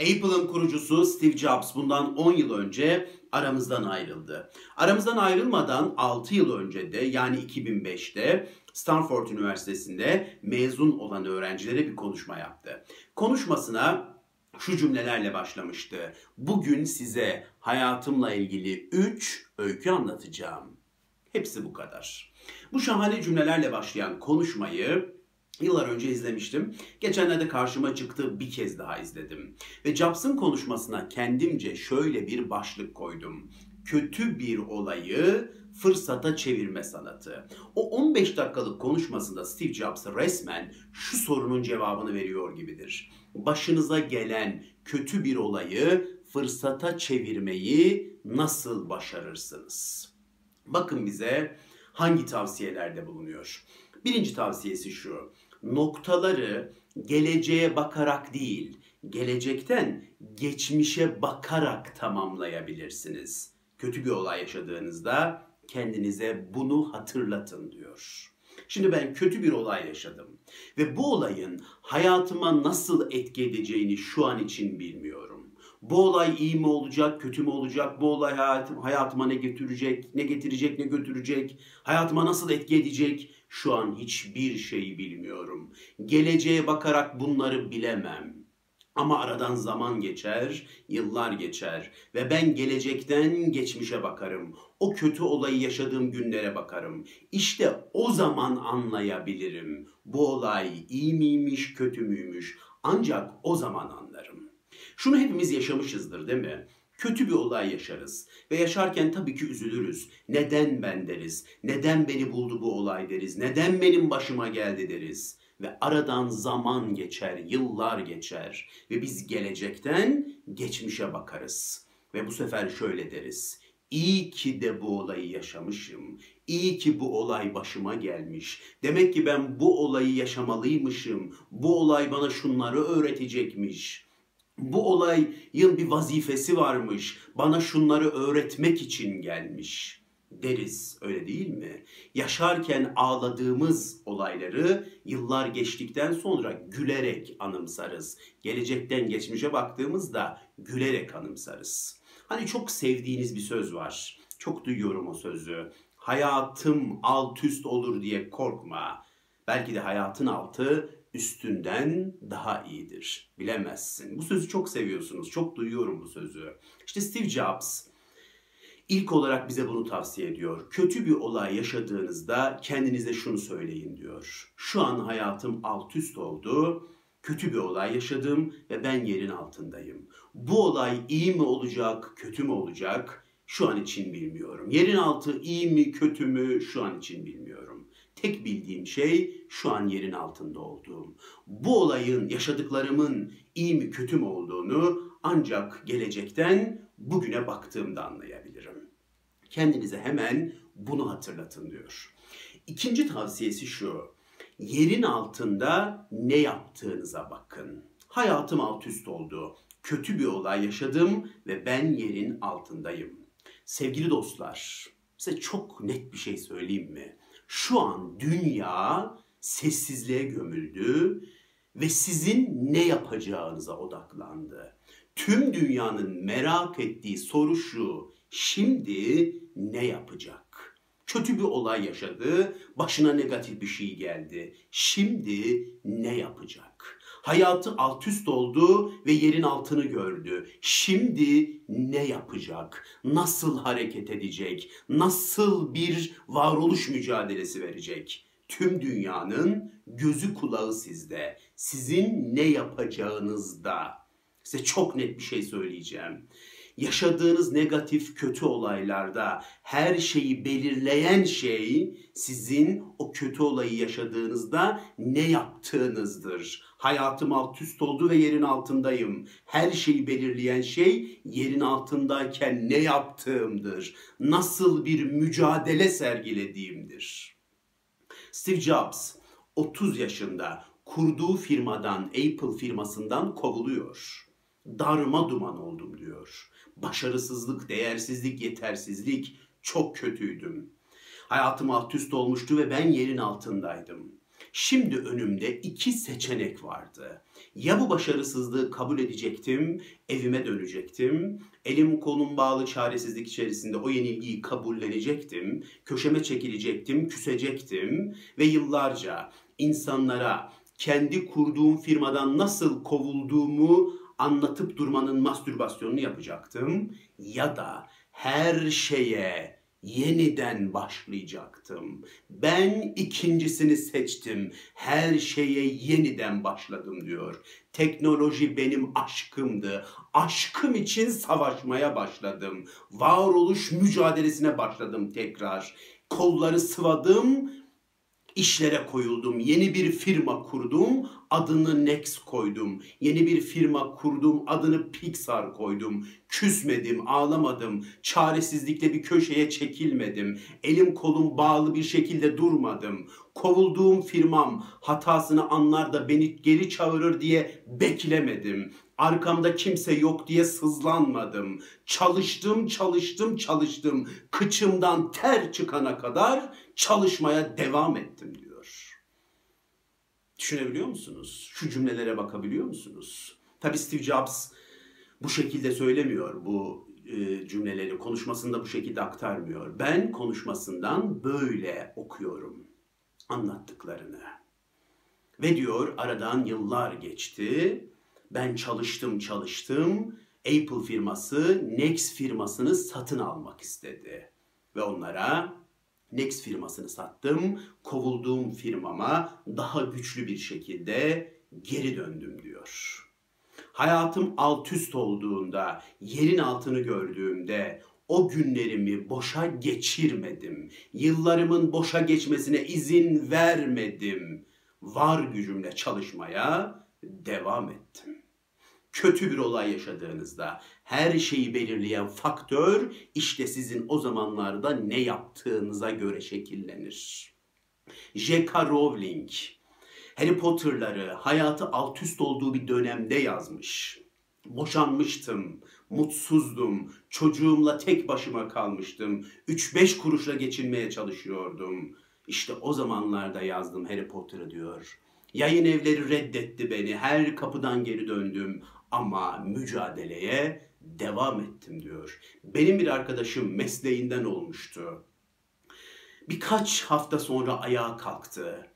Apple'ın kurucusu Steve Jobs bundan 10 yıl önce aramızdan ayrıldı. Aramızdan ayrılmadan 6 yıl önce de yani 2005'te Stanford Üniversitesi'nde mezun olan öğrencilere bir konuşma yaptı. Konuşmasına şu cümlelerle başlamıştı. Bugün size hayatımla ilgili 3 öykü anlatacağım. Hepsi bu kadar. Bu şahane cümlelerle başlayan konuşmayı Yıllar önce izlemiştim. Geçenlerde karşıma çıktı bir kez daha izledim. Ve Jobs'ın konuşmasına kendimce şöyle bir başlık koydum. Kötü bir olayı fırsata çevirme sanatı. O 15 dakikalık konuşmasında Steve Jobs resmen şu sorunun cevabını veriyor gibidir. Başınıza gelen kötü bir olayı fırsata çevirmeyi nasıl başarırsınız? Bakın bize hangi tavsiyelerde bulunuyor. Birinci tavsiyesi şu noktaları geleceğe bakarak değil, gelecekten geçmişe bakarak tamamlayabilirsiniz. Kötü bir olay yaşadığınızda kendinize bunu hatırlatın diyor. Şimdi ben kötü bir olay yaşadım ve bu olayın hayatıma nasıl etki edeceğini şu an için bilmiyorum. Bu olay iyi mi olacak, kötü mü olacak? Bu olay hayatım, hayatıma ne getirecek, ne getirecek, ne götürecek? Hayatıma nasıl etki edecek? Şu an hiçbir şeyi bilmiyorum. Geleceğe bakarak bunları bilemem. Ama aradan zaman geçer, yıllar geçer ve ben gelecekten geçmişe bakarım. O kötü olayı yaşadığım günlere bakarım. İşte o zaman anlayabilirim. Bu olay iyi miymiş, kötü müymüş? Ancak o zaman anlarım. Şunu hepimiz yaşamışızdır değil mi? Kötü bir olay yaşarız ve yaşarken tabii ki üzülürüz. Neden ben deriz? Neden beni buldu bu olay deriz? Neden benim başıma geldi deriz? Ve aradan zaman geçer, yıllar geçer ve biz gelecekten geçmişe bakarız. Ve bu sefer şöyle deriz. İyi ki de bu olayı yaşamışım. İyi ki bu olay başıma gelmiş. Demek ki ben bu olayı yaşamalıymışım. Bu olay bana şunları öğretecekmiş.'' Bu olayın bir vazifesi varmış. Bana şunları öğretmek için gelmiş deriz öyle değil mi? Yaşarken ağladığımız olayları yıllar geçtikten sonra gülerek anımsarız. Gelecekten geçmişe baktığımızda gülerek anımsarız. Hani çok sevdiğiniz bir söz var. Çok duyuyorum o sözü. Hayatım alt üst olur diye korkma. Belki de hayatın altı üstünden daha iyidir. Bilemezsin. Bu sözü çok seviyorsunuz. Çok duyuyorum bu sözü. İşte Steve Jobs ilk olarak bize bunu tavsiye ediyor. Kötü bir olay yaşadığınızda kendinize şunu söyleyin diyor. Şu an hayatım alt üst oldu. Kötü bir olay yaşadım ve ben yerin altındayım. Bu olay iyi mi olacak, kötü mü olacak? Şu an için bilmiyorum. Yerin altı iyi mi, kötü mü? Şu an için bilmiyorum. Tek bildiğim şey şu an yerin altında olduğum. Bu olayın, yaşadıklarımın iyi mi kötü mü olduğunu ancak gelecekten bugüne baktığımda anlayabilirim. Kendinize hemen bunu hatırlatın diyor. İkinci tavsiyesi şu. Yerin altında ne yaptığınıza bakın. Hayatım alt üst oldu. Kötü bir olay yaşadım ve ben yerin altındayım. Sevgili dostlar, size çok net bir şey söyleyeyim mi? Şu an dünya sessizliğe gömüldü ve sizin ne yapacağınıza odaklandı. Tüm dünyanın merak ettiği soru şu. Şimdi ne yapacak? Kötü bir olay yaşadı, başına negatif bir şey geldi. Şimdi ne yapacak? Hayatı alt üst oldu ve yerin altını gördü. Şimdi ne yapacak? Nasıl hareket edecek? Nasıl bir varoluş mücadelesi verecek? Tüm dünyanın gözü kulağı sizde. Sizin ne yapacağınızda. Size çok net bir şey söyleyeceğim yaşadığınız negatif kötü olaylarda her şeyi belirleyen şey sizin o kötü olayı yaşadığınızda ne yaptığınızdır. Hayatım alt üst oldu ve yerin altındayım. Her şeyi belirleyen şey yerin altındayken ne yaptığımdır. Nasıl bir mücadele sergilediğimdir. Steve Jobs 30 yaşında kurduğu firmadan, Apple firmasından kovuluyor. Darma duman oldum diyor. Başarısızlık, değersizlik, yetersizlik çok kötüydüm. Hayatım alt üst olmuştu ve ben yerin altındaydım. Şimdi önümde iki seçenek vardı. Ya bu başarısızlığı kabul edecektim, evime dönecektim, elim kolum bağlı çaresizlik içerisinde o yenilgiyi kabullenecektim, köşeme çekilecektim, küsecektim ve yıllarca insanlara kendi kurduğum firmadan nasıl kovulduğumu anlatıp durmanın mastürbasyonunu yapacaktım ya da her şeye yeniden başlayacaktım. Ben ikincisini seçtim. Her şeye yeniden başladım diyor. Teknoloji benim aşkımdı. Aşkım için savaşmaya başladım. Varoluş mücadelesine başladım tekrar. Kolları sıvadım, işlere koyuldum. Yeni bir firma kurdum. Adını Next koydum. Yeni bir firma kurdum. Adını Pixar koydum. Küsmedim, ağlamadım. Çaresizlikle bir köşeye çekilmedim. Elim kolum bağlı bir şekilde durmadım. Kovulduğum firmam hatasını anlar da beni geri çağırır diye beklemedim. Arkamda kimse yok diye sızlanmadım. Çalıştım, çalıştım, çalıştım. Kıçımdan ter çıkana kadar çalışmaya devam ettim diyor. Düşünebiliyor musunuz? Şu cümlelere bakabiliyor musunuz? Tabi Steve Jobs bu şekilde söylemiyor bu e, cümleleri. Konuşmasında bu şekilde aktarmıyor. Ben konuşmasından böyle okuyorum anlattıklarını. Ve diyor aradan yıllar geçti. Ben çalıştım çalıştım. Apple firması Next firmasını satın almak istedi. Ve onlara Next firmasını sattım. Kovulduğum firmama daha güçlü bir şekilde geri döndüm diyor. Hayatım alt üst olduğunda, yerin altını gördüğümde o günlerimi boşa geçirmedim. Yıllarımın boşa geçmesine izin vermedim. Var gücümle çalışmaya devam ettim kötü bir olay yaşadığınızda her şeyi belirleyen faktör işte sizin o zamanlarda ne yaptığınıza göre şekillenir. J.K. Rowling Harry Potter'ları hayatı alt üst olduğu bir dönemde yazmış. Boşanmıştım, mutsuzdum, çocuğumla tek başıma kalmıştım, 3-5 kuruşla geçinmeye çalışıyordum. İşte o zamanlarda yazdım Harry Potter'ı diyor. Yayın evleri reddetti beni, her kapıdan geri döndüm ama mücadeleye devam ettim diyor. Benim bir arkadaşım mesleğinden olmuştu. Birkaç hafta sonra ayağa kalktı.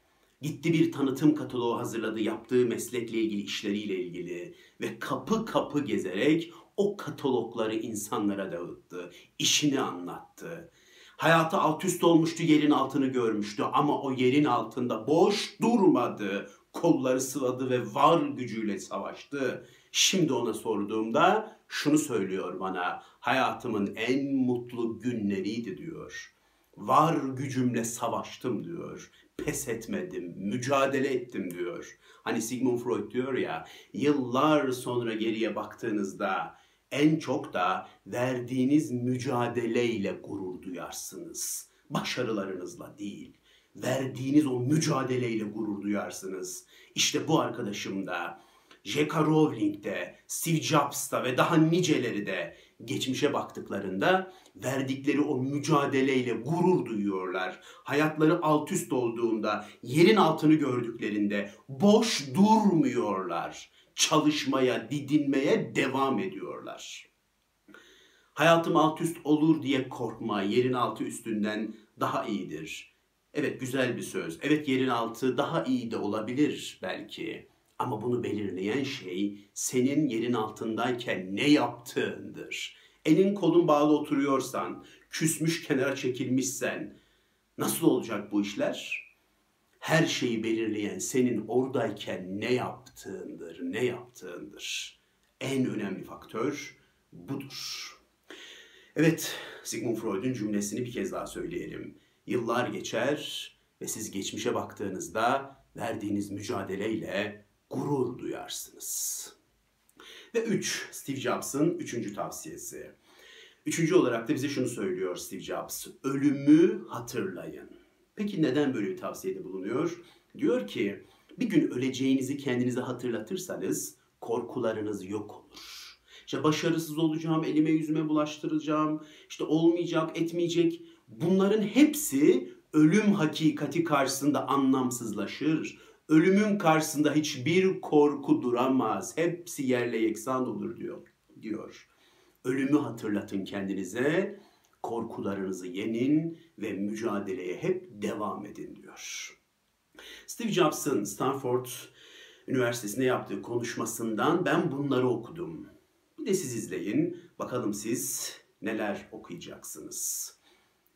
Gitti bir tanıtım kataloğu hazırladı yaptığı meslekle ilgili işleriyle ilgili ve kapı kapı gezerek o katalogları insanlara dağıttı. işini anlattı. Hayatı alt üst olmuştu, yerin altını görmüştü ama o yerin altında boş durmadı. Kolları sıvadı ve var gücüyle savaştı. Şimdi ona sorduğumda şunu söylüyor bana. Hayatımın en mutlu günleriydi diyor. Var gücümle savaştım diyor. Pes etmedim, mücadele ettim diyor. Hani Sigmund Freud diyor ya, yıllar sonra geriye baktığınızda en çok da verdiğiniz mücadeleyle gurur duyarsınız. Başarılarınızla değil. Verdiğiniz o mücadeleyle gurur duyarsınız. İşte bu arkadaşım da J.K. Rowling'de, Steve Jobs'ta ve daha niceleri de geçmişe baktıklarında verdikleri o mücadeleyle gurur duyuyorlar. Hayatları alt üst olduğunda, yerin altını gördüklerinde boş durmuyorlar. Çalışmaya, didinmeye devam ediyorlar. Hayatım alt üst olur diye korkma, yerin altı üstünden daha iyidir. Evet güzel bir söz. Evet yerin altı daha iyi de olabilir belki. Ama bunu belirleyen şey senin yerin altındayken ne yaptığındır. Elin kolun bağlı oturuyorsan, küsmüş kenara çekilmişsen nasıl olacak bu işler? Her şeyi belirleyen senin oradayken ne yaptığındır, ne yaptığındır. En önemli faktör budur. Evet, Sigmund Freud'un cümlesini bir kez daha söyleyelim. Yıllar geçer ve siz geçmişe baktığınızda verdiğiniz mücadeleyle gurur duyarsınız. Ve 3. Steve Jobs'ın üçüncü tavsiyesi. Üçüncü olarak da bize şunu söylüyor Steve Jobs. Ölümü hatırlayın. Peki neden böyle bir tavsiyede bulunuyor? Diyor ki bir gün öleceğinizi kendinize hatırlatırsanız korkularınız yok olur. İşte başarısız olacağım, elime yüzüme bulaştıracağım, işte olmayacak, etmeyecek. Bunların hepsi Ölüm hakikati karşısında anlamsızlaşır. Ölümün karşısında hiçbir korku duramaz. Hepsi yerle yeksan olur diyor. diyor. Ölümü hatırlatın kendinize, korkularınızı yenin ve mücadeleye hep devam edin diyor. Steve Jobs'ın Stanford Üniversitesi'nde yaptığı konuşmasından ben bunları okudum. Bir de siz izleyin. Bakalım siz neler okuyacaksınız.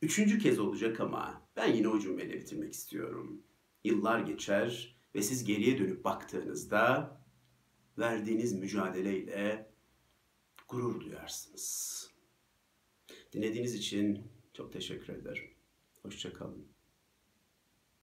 Üçüncü kez olacak ama ben yine o cümleyle bitirmek istiyorum. Yıllar geçer ve siz geriye dönüp baktığınızda verdiğiniz mücadeleyle gurur duyarsınız. Dinlediğiniz için çok teşekkür ederim. Hoşçakalın.